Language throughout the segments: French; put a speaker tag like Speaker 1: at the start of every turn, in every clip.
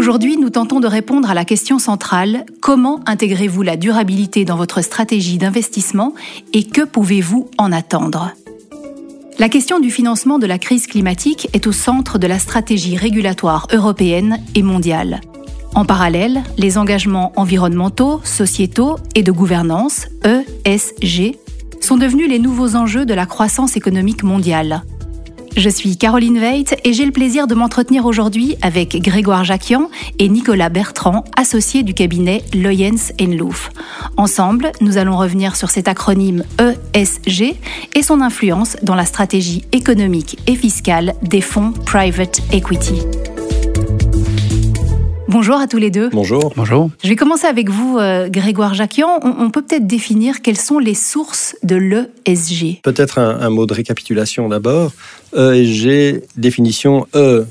Speaker 1: Aujourd'hui, nous tentons de répondre à la question centrale, comment intégrez-vous la durabilité dans votre stratégie d'investissement et que pouvez-vous en attendre? La question du financement de la crise climatique est au centre de la stratégie régulatoire européenne et mondiale. En parallèle, les engagements environnementaux, sociétaux et de gouvernance, ESG, sont devenus les nouveaux enjeux de la croissance économique mondiale. Je suis Caroline Veit et j'ai le plaisir de m'entretenir aujourd'hui avec Grégoire Jacquian et Nicolas Bertrand, associés du cabinet Loyens Louf. Ensemble, nous allons revenir sur cet acronyme ESG et son influence dans la stratégie économique et fiscale des fonds private equity. Bonjour à tous les deux.
Speaker 2: Bonjour.
Speaker 3: Bonjour.
Speaker 1: Je vais commencer avec vous, euh, Grégoire Jacquian. On, peut peut-être définir quelles sont les sources de l'ESG.
Speaker 2: Peut-être un, mot de récapitulation d'abord. ESG, définition E.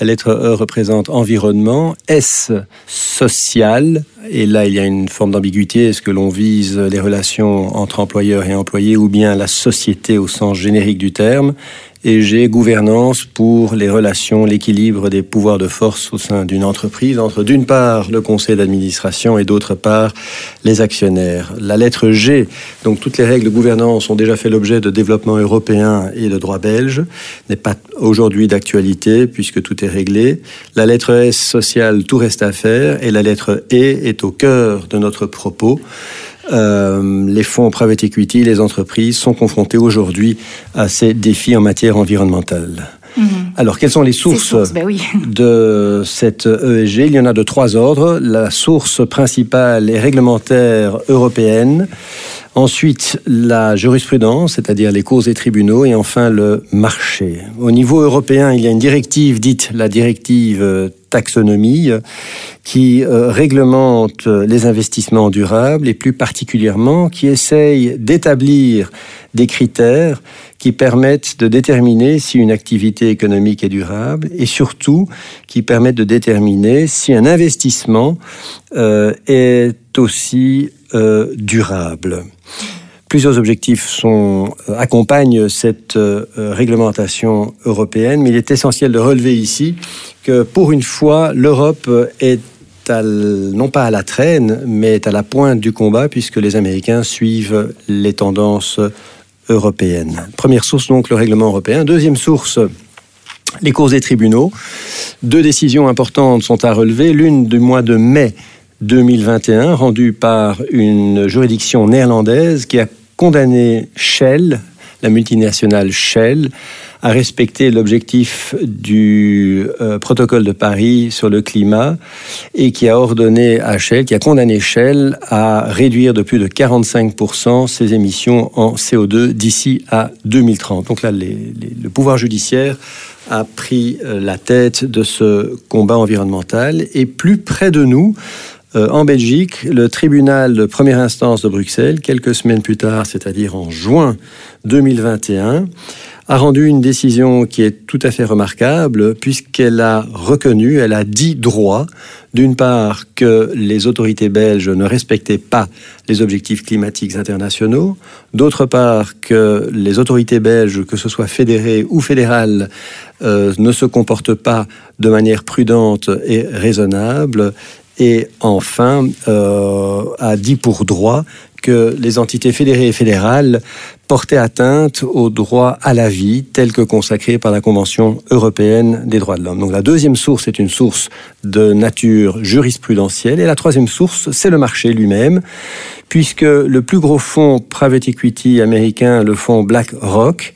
Speaker 2: La lettre E représente environnement, S social, et là il y a une forme d'ambiguïté, est-ce que l'on vise les relations entre employeurs et employés ou bien la société au sens générique du terme, et j'ai gouvernance pour les relations, l'équilibre des pouvoirs de force au sein d'une entreprise entre d'une part le conseil d'administration et d'autre part les actionnaires. La lettre G, donc toutes les règles de gouvernance ont déjà fait l'objet de développement européen et de droit belge, n'est pas aujourd'hui d'actualité puisque tout est réglé. La lettre S sociale, tout reste à faire et la lettre E est au cœur de notre propos. Euh, les fonds private equity, les entreprises sont confrontées aujourd'hui à ces défis en matière environnementale. Mhm. Alors, quelles sont les sources,
Speaker 1: ben
Speaker 2: de cette ESG Il y en a de trois ordres. La source principale est réglementaire européenne. Ensuite, la jurisprudence, c'est-à-dire les causes et tribunaux, et enfin le marché. Au niveau européen, il y a une directive dite la directive taxonomie qui euh, réglemente les investissements durables et plus particulièrement qui essaye d'établir des critères qui permettent de déterminer si une activité économique est durable et surtout qui permettent de déterminer si un investissement euh, est aussi euh, durable. Plusieurs objectifs sont, euh, accompagnent cette euh, réglementation européenne, mais il est essentiel de relever ici que pour une fois, l'Europe est non pas à la traîne, mais est à la pointe du combat, puisque les Américains suivent les tendances européennes. Première source, donc, le règlement européen. Deuxième source, les cours des tribunaux. Deux décisions importantes sont à relever. L'une du mois de mai 2021, rendue par une juridiction néerlandaise qui a condamné Shell, la multinationale Shell, à respecter l'objectif du euh, protocole de Paris sur le climat et qui a ordonné à Shell, qui a condamné Shell à réduire de plus de 45% ses émissions en CO2 d'ici à 2030. Donc là, le pouvoir judiciaire a pris euh, la tête de ce combat environnemental et plus près de nous, euh, en Belgique, le tribunal de première instance de Bruxelles, quelques semaines plus tard, c'est-à-dire en juin 2021, a rendu une décision qui est tout à fait remarquable puisqu'elle a reconnu, elle a dit droit, d'une part que les autorités belges ne respectaient pas les objectifs climatiques internationaux, d'autre part que les autorités belges, que ce soit fédérées ou fédérales, euh, ne se comportent pas de manière prudente et raisonnable, et enfin euh, a dit pour droit que les entités fédérées et fédérales portaient atteinte au droit à la vie tel que consacré par la Convention européenne des droits de l'homme. Donc la deuxième source est une source de nature jurisprudentielle et la troisième source, c'est le marché lui-même, puisque le plus gros fonds private equity américain, le fonds BlackRock,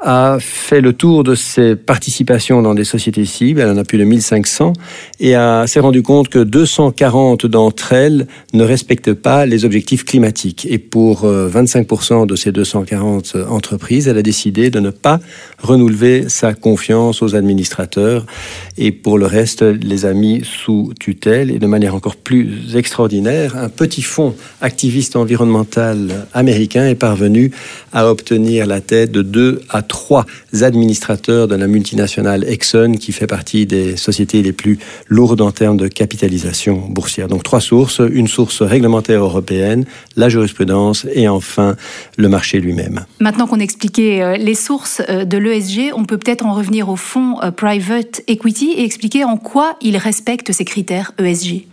Speaker 2: a fait le tour de ses participations dans des sociétés cibles, elle en a plus de 1500, et s'est rendu compte que 240 d'entre elles ne respectent pas les objectifs climatiques. Et pour 25% euh, de ces 240 entreprises, elle a décidé de ne pas renouveler sa confiance aux administrateurs, et pour le reste, les a mis sous tutelle, et de manière encore plus extraordinaire, un petit fonds activiste environnemental américain est parvenu à obtenir la tête de 2 à trois administrateurs de la multinationale Exxon, qui fait partie des sociétés les plus lourdes en termes de capitalisation boursière. Donc trois sources, une source réglementaire européenne, la jurisprudence et enfin le marché lui-même.
Speaker 1: Maintenant qu'on a expliqué euh, les sources euh, de l'ESG, on peut peut-être en revenir au fonds euh, private equity et expliquer en quoi il respecte ces critères ESG.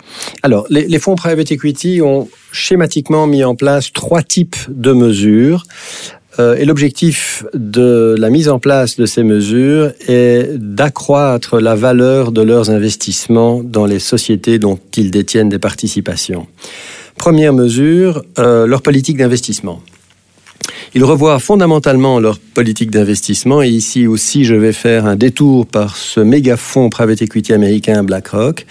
Speaker 2: Alors, les, les fonds private equity ont schématiquement mis en place trois types de mesures. Euh, et l'objectif de la mise en place de ces mesures est d'accroître la valeur de leurs investissements dans les sociétés dont ils détiennent des participations. Première mesure, euh, leur politique d'investissement. Ils revoient fondamentalement leur politique d'investissement et ici aussi je vais faire un détour par ce méga fonds private equity américain BlackRock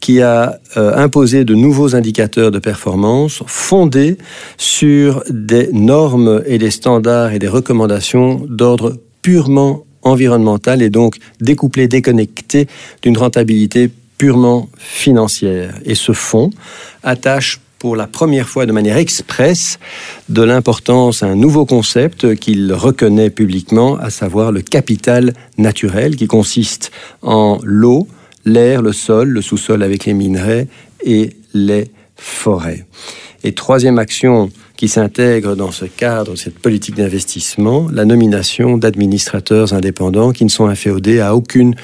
Speaker 2: qui a euh, imposé de nouveaux indicateurs de performance fondés sur des normes et des standards et des recommandations d'ordre purement environnemental et donc découplés, déconnectés d'une rentabilité purement financière. Et ce fonds attache pour la première fois de manière expresse de l'importance à un nouveau concept qu'il reconnaît publiquement, à savoir le capital naturel, qui consiste en l'eau, l'air, le sol, le sous-sol avec les minerais et les forêts. Et troisième action qui s'intègre dans ce cadre, cette politique d'investissement, la nomination d'administrateurs indépendants qui ne sont inféodés à aucune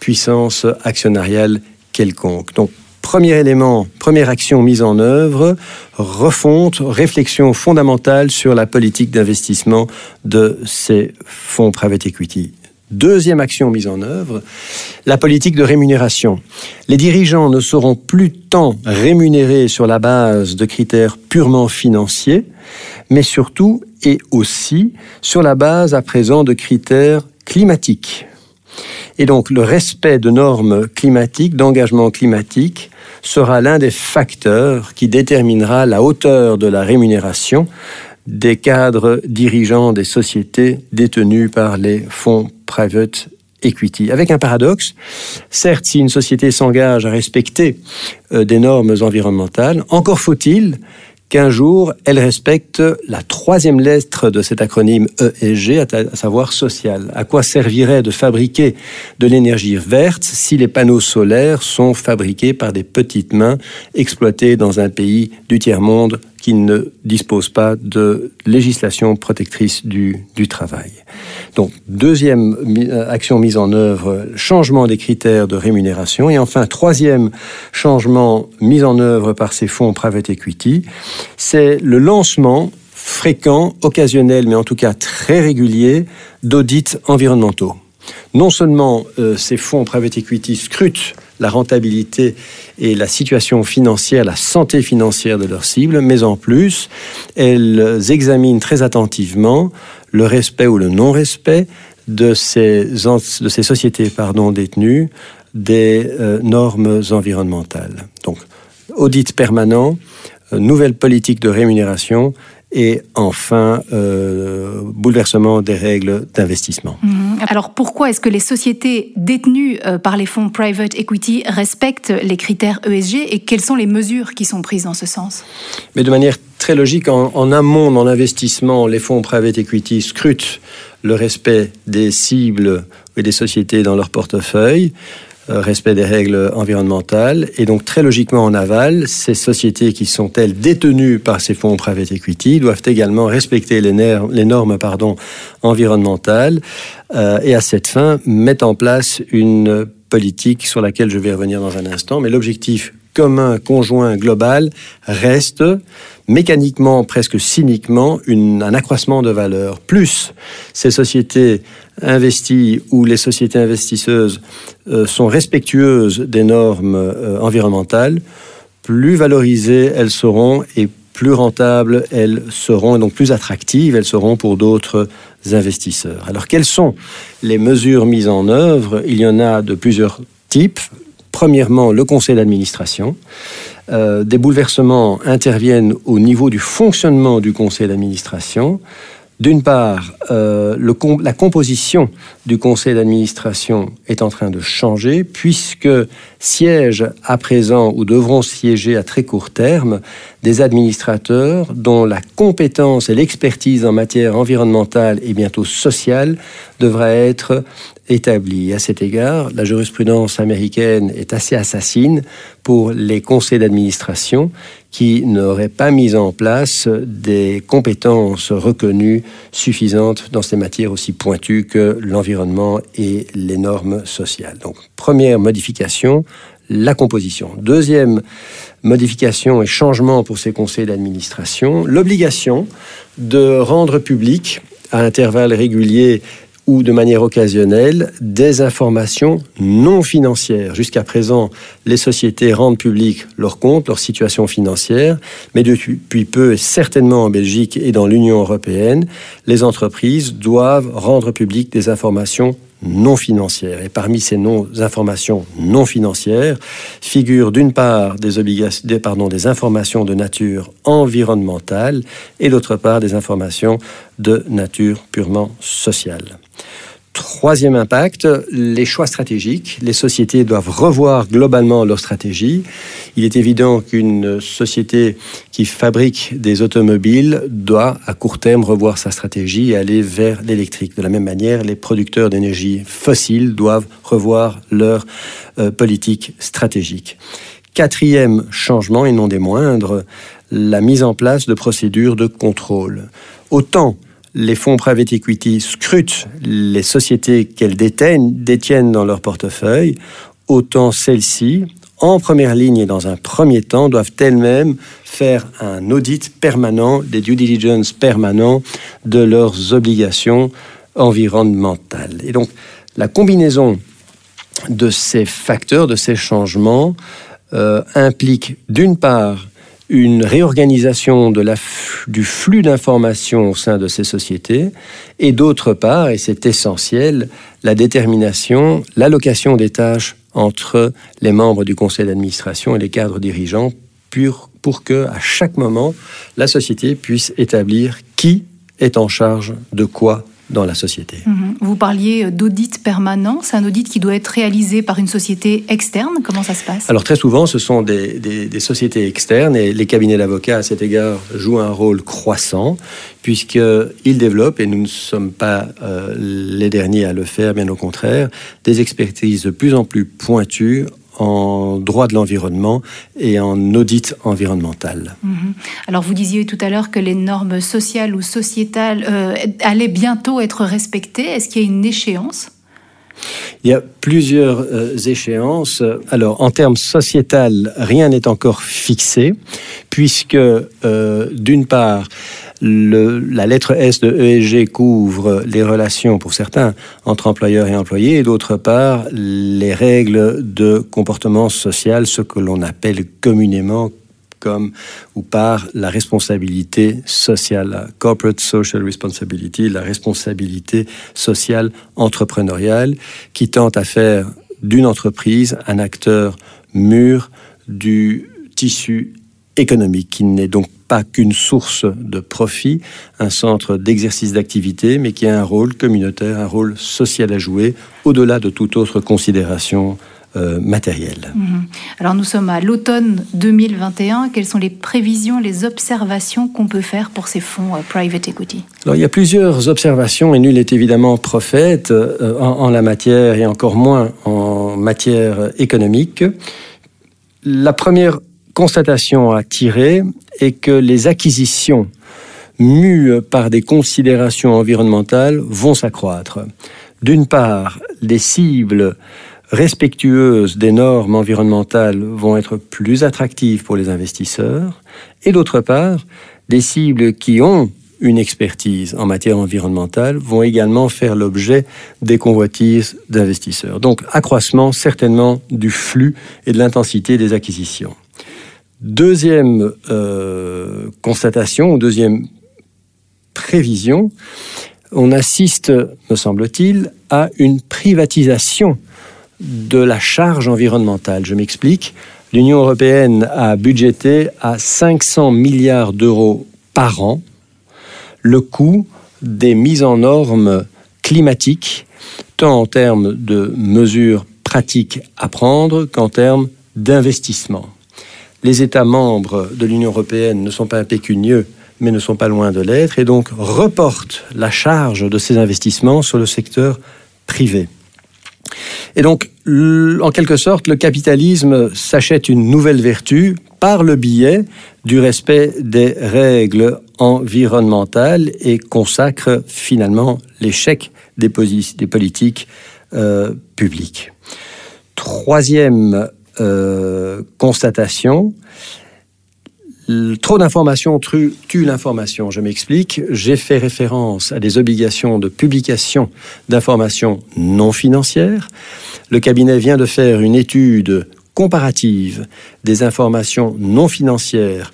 Speaker 2: puissance actionnariale quelconque. Donc, premier élément, première action mise en œuvre, refonte, réflexion fondamentale sur la politique d'investissement de ces fonds private equity. Deuxième action mise en œuvre, la politique de rémunération. Les dirigeants ne seront plus tant rémunérés sur la base de critères purement financiers, mais surtout et aussi sur la base à présent de critères climatiques. Et donc le respect de normes climatiques, d'engagement climatique, sera l'un des facteurs qui déterminera la hauteur de la rémunération des cadres dirigeants des sociétés détenues par les fonds private equity. Avec un paradoxe, certes, si une société s'engage à respecter euh, des normes environnementales, encore faut-il qu'un jour, elle respecte la troisième lettre de cet acronyme ESG, à savoir social. À quoi servirait de fabriquer de l'énergie verte si les panneaux solaires sont fabriqués par des petites mains exploitées dans un pays du tiers-monde qui ne dispose pas de législation protectrice du, du travail. Donc, deuxième euh, action mise en œuvre, changement des critères de rémunération. Et enfin, troisième changement mis en œuvre par ces fonds private equity, c'est le lancement fréquent, occasionnel, mais en tout cas très régulier, d'audits environnementaux. Non seulement euh, ces fonds private equity scrutent la rentabilité et la situation financière, la santé financière de leurs cibles, mais en plus, elles examinent très attentivement le respect ou le non-respect de ces, de ces sociétés pardon, détenues des euh, normes environnementales. Donc, audit permanent, euh, nouvelle politique de rémunération et enfin euh, bouleversement des règles d'investissement.
Speaker 1: Mhm. Alors pourquoi est-ce que les sociétés détenues euh, par les fonds private equity respectent les critères ESG et quelles sont les mesures qui sont prises dans ce sens?
Speaker 2: Mais de manière très logique, en, en amont dans l'investissement, les fonds private equity scrutent le respect des cibles et des sociétés dans leur portefeuille. Euh, respect des règles environnementales. Et donc, très logiquement, en aval, ces sociétés qui sont, elles, détenues par ces fonds private equity doivent également respecter les, normes pardon, environnementales euh, et, à cette fin, mettre en place une politique sur laquelle je vais revenir dans un instant. Mais l'objectif commun, conjoint, global reste mécaniquement, presque cyniquement, un accroissement de valeur. Plus ces sociétés investies ou les sociétés investisseuses euh, sont respectueuses des normes euh, environnementales, plus valorisées elles seront et plus rentables elles seront, et donc plus attractives elles seront pour d'autres investisseurs. Alors quelles sont les mesures mises en œuvre? Il y en a de plusieurs types. Premièrement, le conseil d'administration. Euh, des bouleversements interviennent au niveau du fonctionnement du conseil d'administration. D'une part, euh, la composition du conseil d'administration est en train de changer puisque siègent à présent ou devront siéger à très court terme des administrateurs dont la compétence et l'expertise en matière environnementale et bientôt sociale devraient être établie. À cet égard, la jurisprudence américaine est assez assassine pour les conseils d'administration qui n'auraient pas mis en place des compétences reconnues suffisantes dans ces matières aussi pointues que l'environnement et les normes sociales. Donc, première modification, la composition. Deuxième modification et changement pour ces conseils d'administration, l'obligation de rendre public à intervalles réguliers ou de manière occasionnelle des informations non financières. Jusqu'à présent, les sociétés rendent public leurs comptes, leur situation financière, mais depuis peu, certainement en Belgique et dans l'Union européenne, les entreprises doivent rendre public des informations non financières. Et parmi ces non informations non financières figurent d'une part des, obligations, pardon, des informations de nature environnementale et d'autre part des informations de nature purement sociale. Troisième impact, les choix stratégiques. Les sociétés doivent revoir globalement leur stratégie. Il est évident qu'une société qui fabrique des automobiles doit à court terme revoir sa stratégie et aller vers l'électrique. De la même manière, les producteurs d'énergie fossile doivent revoir leur euh, politique stratégique. Quatrième changement, et non des moindres, la mise en place de procédures de contrôle. Autant les fonds private equity scrutent les sociétés qu'elles détiennent, détiennent dans leur portefeuille, autant celles-ci, en première ligne et dans un premier temps, doivent elles-mêmes faire un audit permanent, des due diligence permanents de leurs obligations environnementales. Et donc, la combinaison de ces facteurs, de ces changements, euh, implique d'une part une réorganisation du flux d'informations au sein de ces sociétés, et d'autre part, et c'est essentiel, la détermination, l'allocation des tâches entre les membres du conseil d'administration et les cadres dirigeants pour que, à chaque moment, la société puisse établir qui est en charge de quoi dans la société.
Speaker 1: Mhm. Vous parliez d'audit permanent. C'est un audit qui doit être réalisé par une société externe. Comment ça se passe?
Speaker 2: Alors très souvent, ce sont des, des, sociétés externes et les cabinets d'avocats, à cet égard, jouent un rôle croissant puisqu'ils développent, et nous ne sommes pas euh, les derniers à le faire, bien au contraire, des expertises de plus en plus pointues en droit de l'environnement et en audit environnemental.
Speaker 1: Mhm. Alors vous disiez tout à l'heure que les normes sociales ou sociétales euh, allaient bientôt être respectées. Est-ce qu'il y a une échéance?
Speaker 2: Il y a plusieurs euh, échéances. Alors, en termes sociétal, rien n'est encore fixé, puisque, euh, d'une part, la lettre S de ESG couvre les relations, pour certains, entre employeurs et employés, et d'autre part, les règles de comportement social, ce que l'on appelle communément comme ou par la responsabilité sociale, la corporate social responsibility, la responsabilité sociale entrepreneuriale, qui tente à faire d'une entreprise un acteur mûr du tissu économique, qui n'est donc pas qu'une source de profit, un centre d'exercice d'activité, mais qui a un rôle communautaire, un rôle social à jouer, au-delà de toute autre considération euh, matérielle. Mhm.
Speaker 1: Alors nous sommes à l'automne 2021. Quelles sont les prévisions, les observations qu'on peut faire pour ces fonds euh, private equity?
Speaker 2: Alors il y a plusieurs observations et nul n'est évidemment prophète euh, en, en, la matière et encore moins en matière économique. La première constatation à tirer est que les acquisitions mues par des considérations environnementales vont s'accroître. D'une part, les cibles respectueuses des normes environnementales vont être plus attractives pour les investisseurs, et d'autre part, des cibles qui ont une expertise en matière environnementale vont également faire l'objet des convoitises d'investisseurs. Donc accroissement certainement du flux et de l'intensité des acquisitions. Deuxième euh, constatation, ou deuxième prévision, on assiste, me semble-t-il, à une privatisation de la charge environnementale. Je m'explique. L'Union européenne a budgété à 500 milliards d'euros par an le coût des mises en normes climatiques, tant en termes de mesures pratiques à prendre qu'en termes d'investissement. Les États membres de l'Union européenne ne sont pas impécunieux, mais ne sont pas loin de l'être, et donc reportent la charge de ces investissements sur le secteur privé. Et donc, en quelque sorte, le capitalisme s'achète une nouvelle vertu par le biais du respect des règles environnementales et consacre finalement l'échec des, politiques euh, publiques. Troisième euh, constatation, Trop d'informations tue, l'information. Je m'explique. J'ai fait référence à des obligations de publication d'informations non financières. Le cabinet vient de faire une étude comparative des informations non financières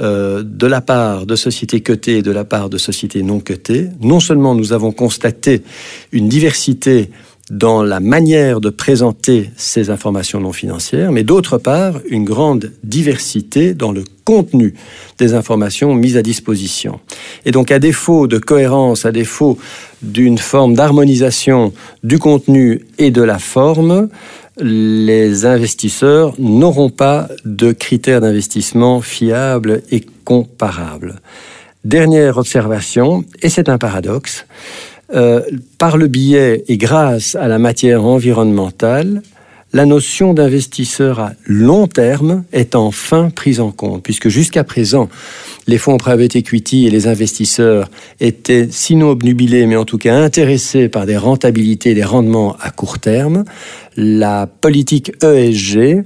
Speaker 2: euh, de la part de sociétés cotées et de la part de sociétés non cotées. Non seulement nous avons constaté une diversité dans la manière de présenter ces informations non financières, mais d'autre part, une grande diversité dans le contenu des informations mises à disposition. Et donc, à défaut de cohérence, à défaut d'une forme d'harmonisation du contenu et de la forme, les investisseurs n'auront pas de critères d'investissement fiables et comparables. Dernière observation, et c'est un paradoxe, euh, par le biais et grâce à la matière environnementale, la notion d'investisseur à long terme est enfin prise en compte, puisque jusqu'à présent, les fonds private equity et les investisseurs étaient sinon obnubilés, mais en tout cas intéressés par des rentabilités, des rendements à court terme. La politique ESG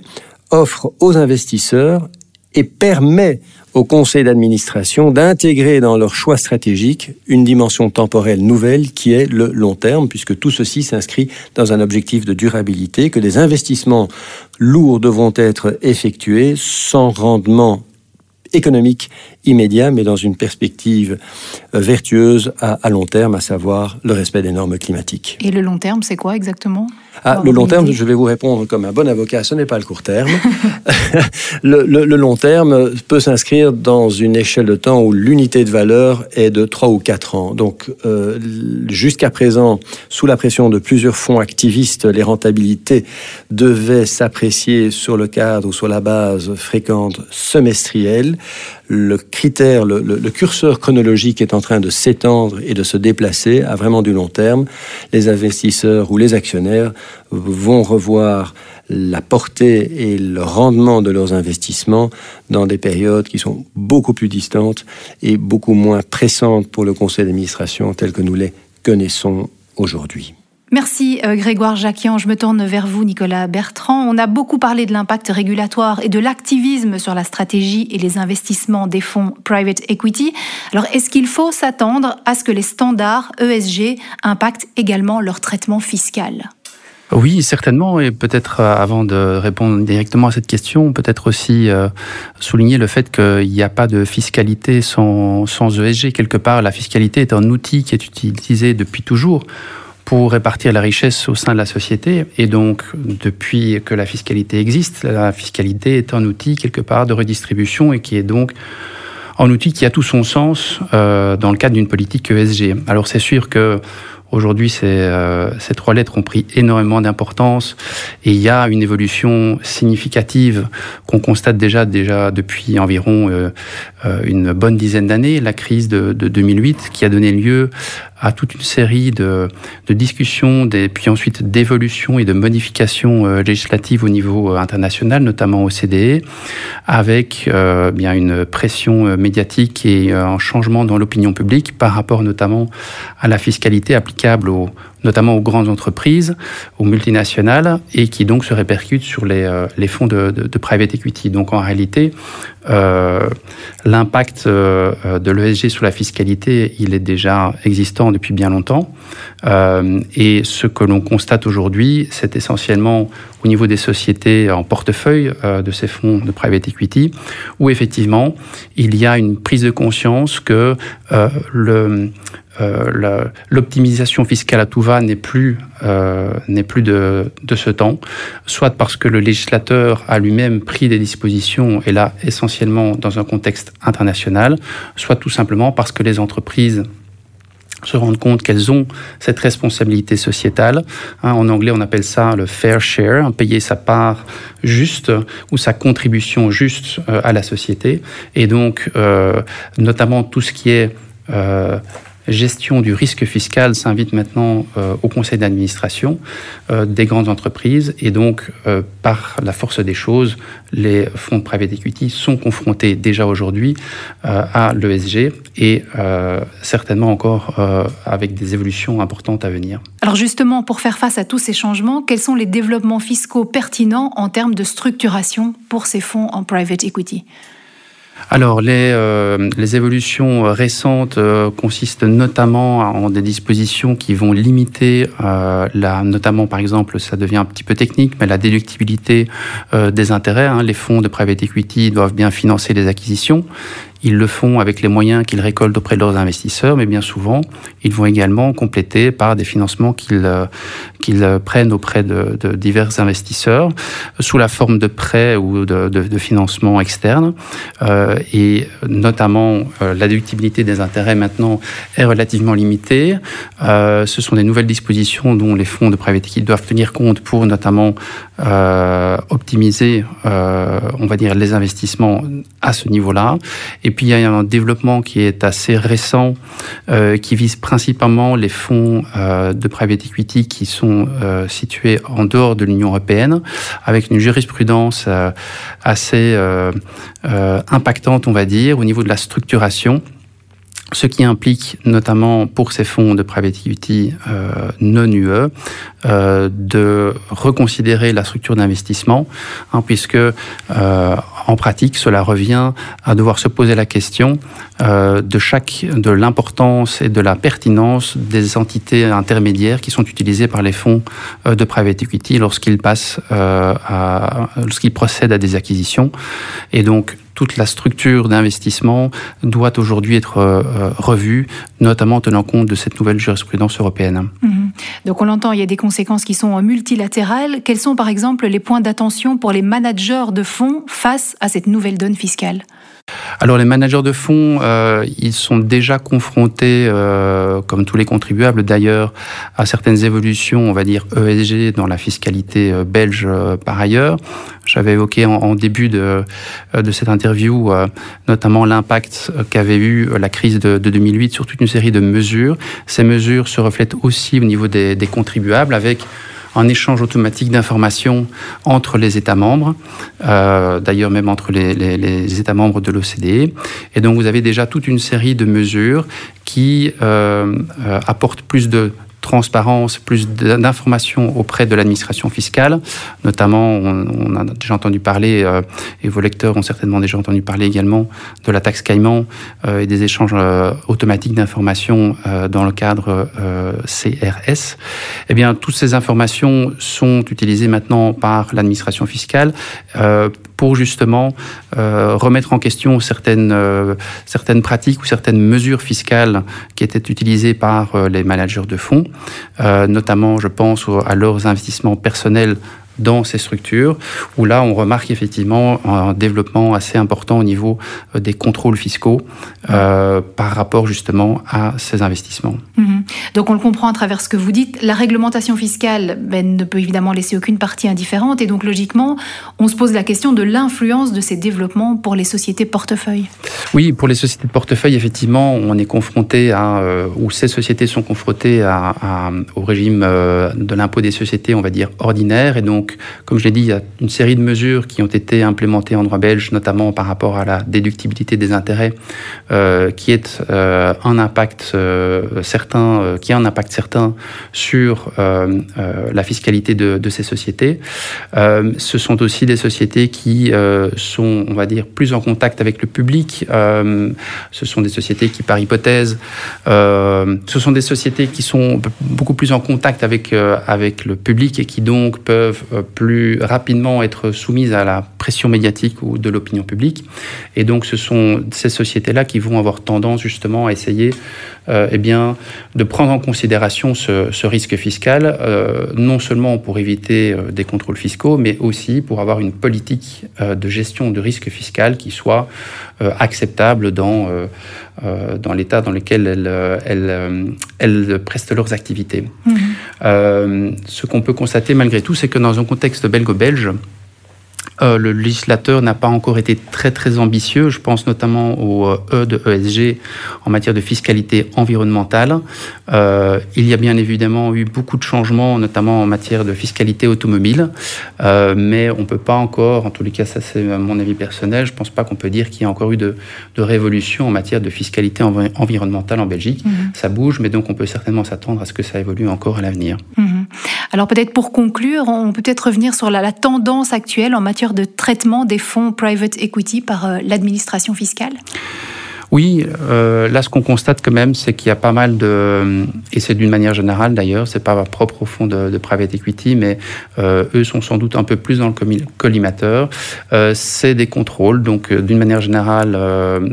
Speaker 2: offre aux investisseurs et permet au conseil d'administration d'intégrer dans leur choix stratégique une dimension temporelle nouvelle qui est le long terme, puisque tout ceci s'inscrit dans un objectif de durabilité, que des investissements lourds devront être effectués sans rendement économique immédiat, mais dans une perspective euh, vertueuse à, long terme, à savoir le respect des normes climatiques.
Speaker 1: Et le long terme, c'est quoi exactement?
Speaker 2: Ah, Le long terme, je vais vous répondre comme un bon avocat, ce n'est pas le court terme. le, long terme peut s'inscrire dans une échelle de temps où l'unité de valeur est de 3 ou 4 ans. Donc, euh, jusqu'à présent, sous la pression de plusieurs fonds activistes, les rentabilités devaient s'apprécier sur le cadre ou sur la base fréquente semestrielle le critère, le, curseur chronologique est en train de s'étendre et de se déplacer à vraiment du long terme. Les investisseurs ou les actionnaires vont revoir la portée et le rendement de leurs investissements dans des périodes qui sont beaucoup plus distantes et beaucoup moins pressantes pour le conseil d'administration tel que nous les connaissons aujourd'hui.
Speaker 1: Merci euh, Grégoire Jacquian. Je me tourne vers vous, Nicolas Bertrand. On a beaucoup parlé de l'impact régulatoire et de l'activisme sur la stratégie et les investissements des fonds private equity. Alors, est-ce qu'il faut s'attendre à ce que les standards ESG impactent également leur traitement fiscal?
Speaker 3: Oui, certainement. Et peut-être euh, avant de répondre directement à cette question, peut-être aussi euh, souligner le fait qu'il n'y a pas de fiscalité sans, sans ESG. Quelque part, la fiscalité est un outil qui est utilisé depuis toujours pour répartir la richesse au sein de la société. Et donc, depuis que la fiscalité existe, la fiscalité est un outil quelque part de redistribution et qui est donc un outil qui a tout son sens euh, dans le cadre d'une politique ESG. Alors c'est sûr que Aujourd'hui, ces, euh, ces, trois lettres ont pris énormément d'importance et il y a une évolution significative qu'on constate déjà, déjà depuis environ euh, euh une bonne dizaine d'années, la crise de, de, 2008 qui a donné lieu à toute une série de, discussions, des, puis ensuite d'évolutions et de modifications législatives au niveau international, notamment au CDE, avec bien une pression médiatique et un changement dans l'opinion publique par rapport notamment à la fiscalité notamment aux grandes entreprises, aux multinationales, et qui donc se répercute sur les, euh, fonds de, private equity. Donc en réalité, euh, l'impact euh, de l'ESG sur la fiscalité, il est déjà existant depuis bien longtemps. Et ce que l'on constate aujourd'hui, c'est essentiellement au niveau des sociétés en portefeuille de ces fonds de private equity, où effectivement, il y a une prise de conscience que le euh, l'optimisation fiscale à tout va n'est plus, euh, plus de, de, ce temps, soit parce que le législateur a lui-même pris des dispositions, et là essentiellement dans un contexte international, soit tout simplement parce que les entreprises se rendre compte qu'elles ont cette responsabilité sociétale. Hein, en anglais, on appelle ça le fair share, hein, payer sa part juste ou sa contribution juste euh, à la société. Et donc, euh, notamment tout ce qui est gestion du risque fiscal s'invite maintenant euh, au conseil d'administration euh, des grandes entreprises et donc euh, par la force des choses, les fonds de private equity sont confrontés déjà aujourd'hui à l'ESG et certainement encore avec des évolutions importantes à venir.
Speaker 1: Alors justement, pour faire face à tous ces changements, quels sont les développements fiscaux pertinents en termes de structuration pour ces fonds en private equity?
Speaker 3: Alors, les, euh, les évolutions récentes euh, consistent notamment en des dispositions qui vont limiter, euh, la, notamment par exemple, ça devient un petit peu technique, mais la déductibilité des intérêts. Hein. Les fonds de private equity doivent bien financer les acquisitions. Ils le font avec les moyens qu'ils récoltent auprès de leurs investisseurs, mais bien souvent, ils vont également compléter par des financements qu'ils euh, qu'ils prennent auprès de, de, divers investisseurs sous la forme de prêts ou de, de, de financement externe. Euh, et notamment, euh, la déductibilité des intérêts maintenant est relativement limitée. Euh, ce sont des nouvelles dispositions dont les fonds de private equity doivent tenir compte pour notamment euh, optimiser, on va dire, les investissements à ce niveau-là. Et puis il y a un développement qui est assez récent, euh, qui vise principalement les fonds euh, de private equity qui sont euh, situés en dehors de l'Union européenne, avec une jurisprudence euh, assez euh, impactante, on va dire, au niveau de la structuration ce qui implique notamment pour ces fonds de private equity euh, non UE euh, de reconsidérer la structure d'investissement, hein, puisque euh, en pratique cela revient à devoir se poser la question euh, de chaque de l'importance et de la pertinence des entités intermédiaires qui sont utilisées par les fonds de private equity lorsqu'ils passent lorsqu'ils procèdent à des acquisitions, et donc toute la structure d'investissement doit aujourd'hui être revue, notamment en tenant compte de cette nouvelle jurisprudence européenne.
Speaker 1: Mmh. Donc on l'entend, il y a des conséquences qui sont multilatérales. Quels sont par exemple les points d'attention pour les managers de fonds face à cette nouvelle donne fiscale?
Speaker 3: Alors les managers de fonds, euh, ils sont déjà confrontés, euh, comme tous les contribuables d'ailleurs, à certaines évolutions, on va dire ESG dans la fiscalité euh, belge euh, par ailleurs. J'avais évoqué en, début de, de cette interview notamment l'impact qu'avait eu la crise de, de, 2008 sur toute une série de mesures. Ces mesures se reflètent aussi au niveau des, des contribuables avec un échange automatique d'informations entre les États membres, euh, d'ailleurs même entre les, États membres de l'OCDE. Et donc vous avez déjà toute une série de mesures qui euh, euh, apportent plus de transparence, plus d'informations auprès de l'administration fiscale. Notamment, on, a déjà entendu parler, euh, et vos lecteurs ont certainement déjà entendu parler également de la taxe Caïman euh, et des échanges euh, automatiques d'informations euh, dans le cadre euh, CRS. Eh bien, toutes ces informations sont utilisées maintenant par l'administration fiscale pour justement remettre en question certaines, certaines pratiques ou certaines mesures fiscales qui étaient utilisées par les managers de fonds. Euh, notamment je pense à leurs investissements personnels dans ces structures, où là, on remarque effectivement un développement assez important au niveau euh, des contrôles fiscaux euh, par rapport justement à ces investissements.
Speaker 1: Mmh. Donc on le comprend à travers ce que vous dites. La réglementation fiscale ben, ne peut évidemment laisser aucune partie indifférente, et donc logiquement, on se pose la question de l'influence de ces développements pour les sociétés portefeuille.
Speaker 3: Oui, pour les sociétés de portefeuille, effectivement, on est confronté à, euh, ou ces sociétés sont confrontées à, à, au régime euh, de l'impôt des sociétés, on va dire, ordinaire, et donc donc, comme je l'ai dit, il y a une série de mesures qui ont été implémentées en droit belge, notamment par rapport à la déductibilité des intérêts, euh, qui euh, un impact euh, certain, a un impact certain sur la fiscalité de, ces sociétés. ce sont aussi des sociétés qui sont, on va dire, plus en contact avec le public. ce sont des sociétés qui, par hypothèse, ce sont des sociétés qui sont beaucoup plus en contact avec le public et qui donc peuvent plus rapidement être soumises à la pression médiatique ou de l'opinion publique. Et donc, ce sont ces sociétés-là qui vont avoir tendance justement à essayer euh, eh bien, de prendre en considération ce, risque fiscal, euh, non seulement pour éviter euh, des contrôles fiscaux, mais aussi pour avoir une politique de gestion de risque fiscal qui soit acceptable dans, dans l'état dans lequel elles, elles, prestent leurs activités. Mmh. ce qu'on peut constater malgré tout, c'est que dans un contexte belgo-belge, euh, le législateur n'a pas encore été très très ambitieux. Je pense notamment au E de ESG en matière de fiscalité environnementale. Euh, il y a bien évidemment eu beaucoup de changements, notamment en matière de fiscalité automobile, euh, mais on ne peut pas encore, en tous les cas, ça c'est mon avis personnel, je ne pense pas qu'on peut dire qu'il y a encore eu de, révolution en matière de fiscalité environnementale en Belgique. Mhm. Ça bouge, mais donc on peut certainement s'attendre à ce que ça évolue encore à l'avenir.
Speaker 1: Mhm. Alors peut-être pour conclure, on peut peut-être revenir sur la tendance actuelle en matière de traitement des fonds private equity par euh, l'administration fiscale?
Speaker 3: Oui, euh, là, ce qu'on constate quand même, c'est qu'il y a pas mal de, et c'est d'une manière générale d'ailleurs, c'est pas propre au fonds de, private equity, mais euh, eux sont sans doute un peu plus dans le collimateur. c'est des contrôles, donc d'une manière générale,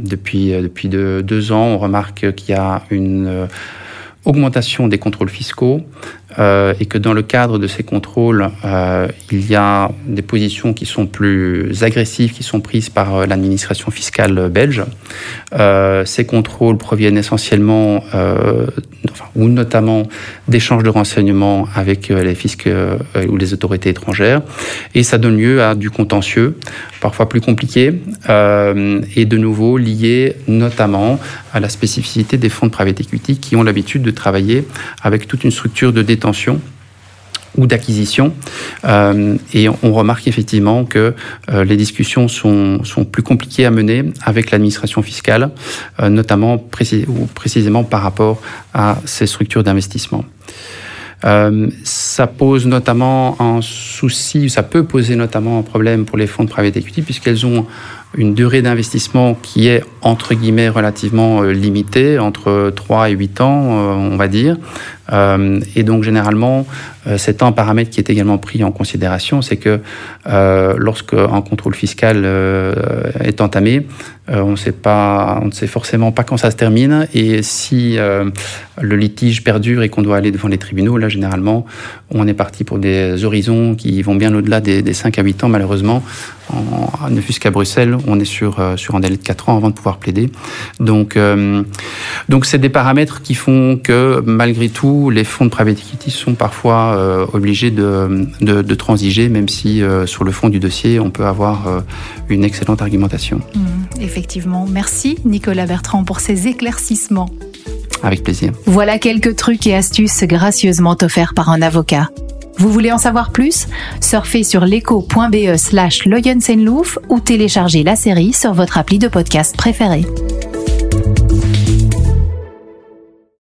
Speaker 3: depuis depuis deux ans, on remarque qu'il y a une augmentation des contrôles fiscaux. Euh, et que dans le cadre de ces contrôles, euh, il y a des positions qui sont plus agressives, qui sont prises par euh, l'administration fiscale belge. ces contrôles proviennent essentiellement, ou notamment, d'échanges de renseignements avec les fiscs ou les autorités étrangères, et ça donne lieu à du contentieux, parfois plus compliqué, et de nouveau lié notamment à la spécificité des fonds de private equity qui ont l'habitude de travailler avec toute une structure de détention ou d'acquisition. Euh, et on remarque effectivement que euh, les discussions sont, sont, plus compliquées à mener avec l'administration fiscale, euh, notamment ou précisément par rapport à ces structures d'investissement. ça pose notamment un souci, ça peut poser notamment un problème pour les fonds de private equity puisqu'elles ont une durée d'investissement qui est entre guillemets relativement limitée, entre 3 et 8 ans, on va dire. Euh, et donc généralement, euh, c'est un paramètre qui est également pris en considération, c'est que euh, lorsque un contrôle fiscal est entamé, on, sait pas, on ne sait forcément pas quand ça se termine. Et si le litige perdure et qu'on doit aller devant les tribunaux, là généralement, on est parti pour des horizons qui vont bien au-delà des, des, 5 à 8 ans, malheureusement. En, ne fût-ce qu'à Bruxelles, on est sur, sur un délai de 4 ans avant de pouvoir plaider. Donc, donc c'est des paramètres qui font que malgré tout, les fonds de private equity sont parfois euh, obligés de, transiger, même si euh, sur le fond du dossier, on peut avoir euh, une excellente argumentation.
Speaker 1: Mmh, effectivement. Merci Nicolas Bertrand pour ces éclaircissements.
Speaker 3: Avec plaisir.
Speaker 1: Voilà quelques trucs et astuces gracieusement offerts par un avocat. Vous voulez en savoir plus? Surfez sur leco.be slash ou téléchargez la série sur votre appli de podcast préféré.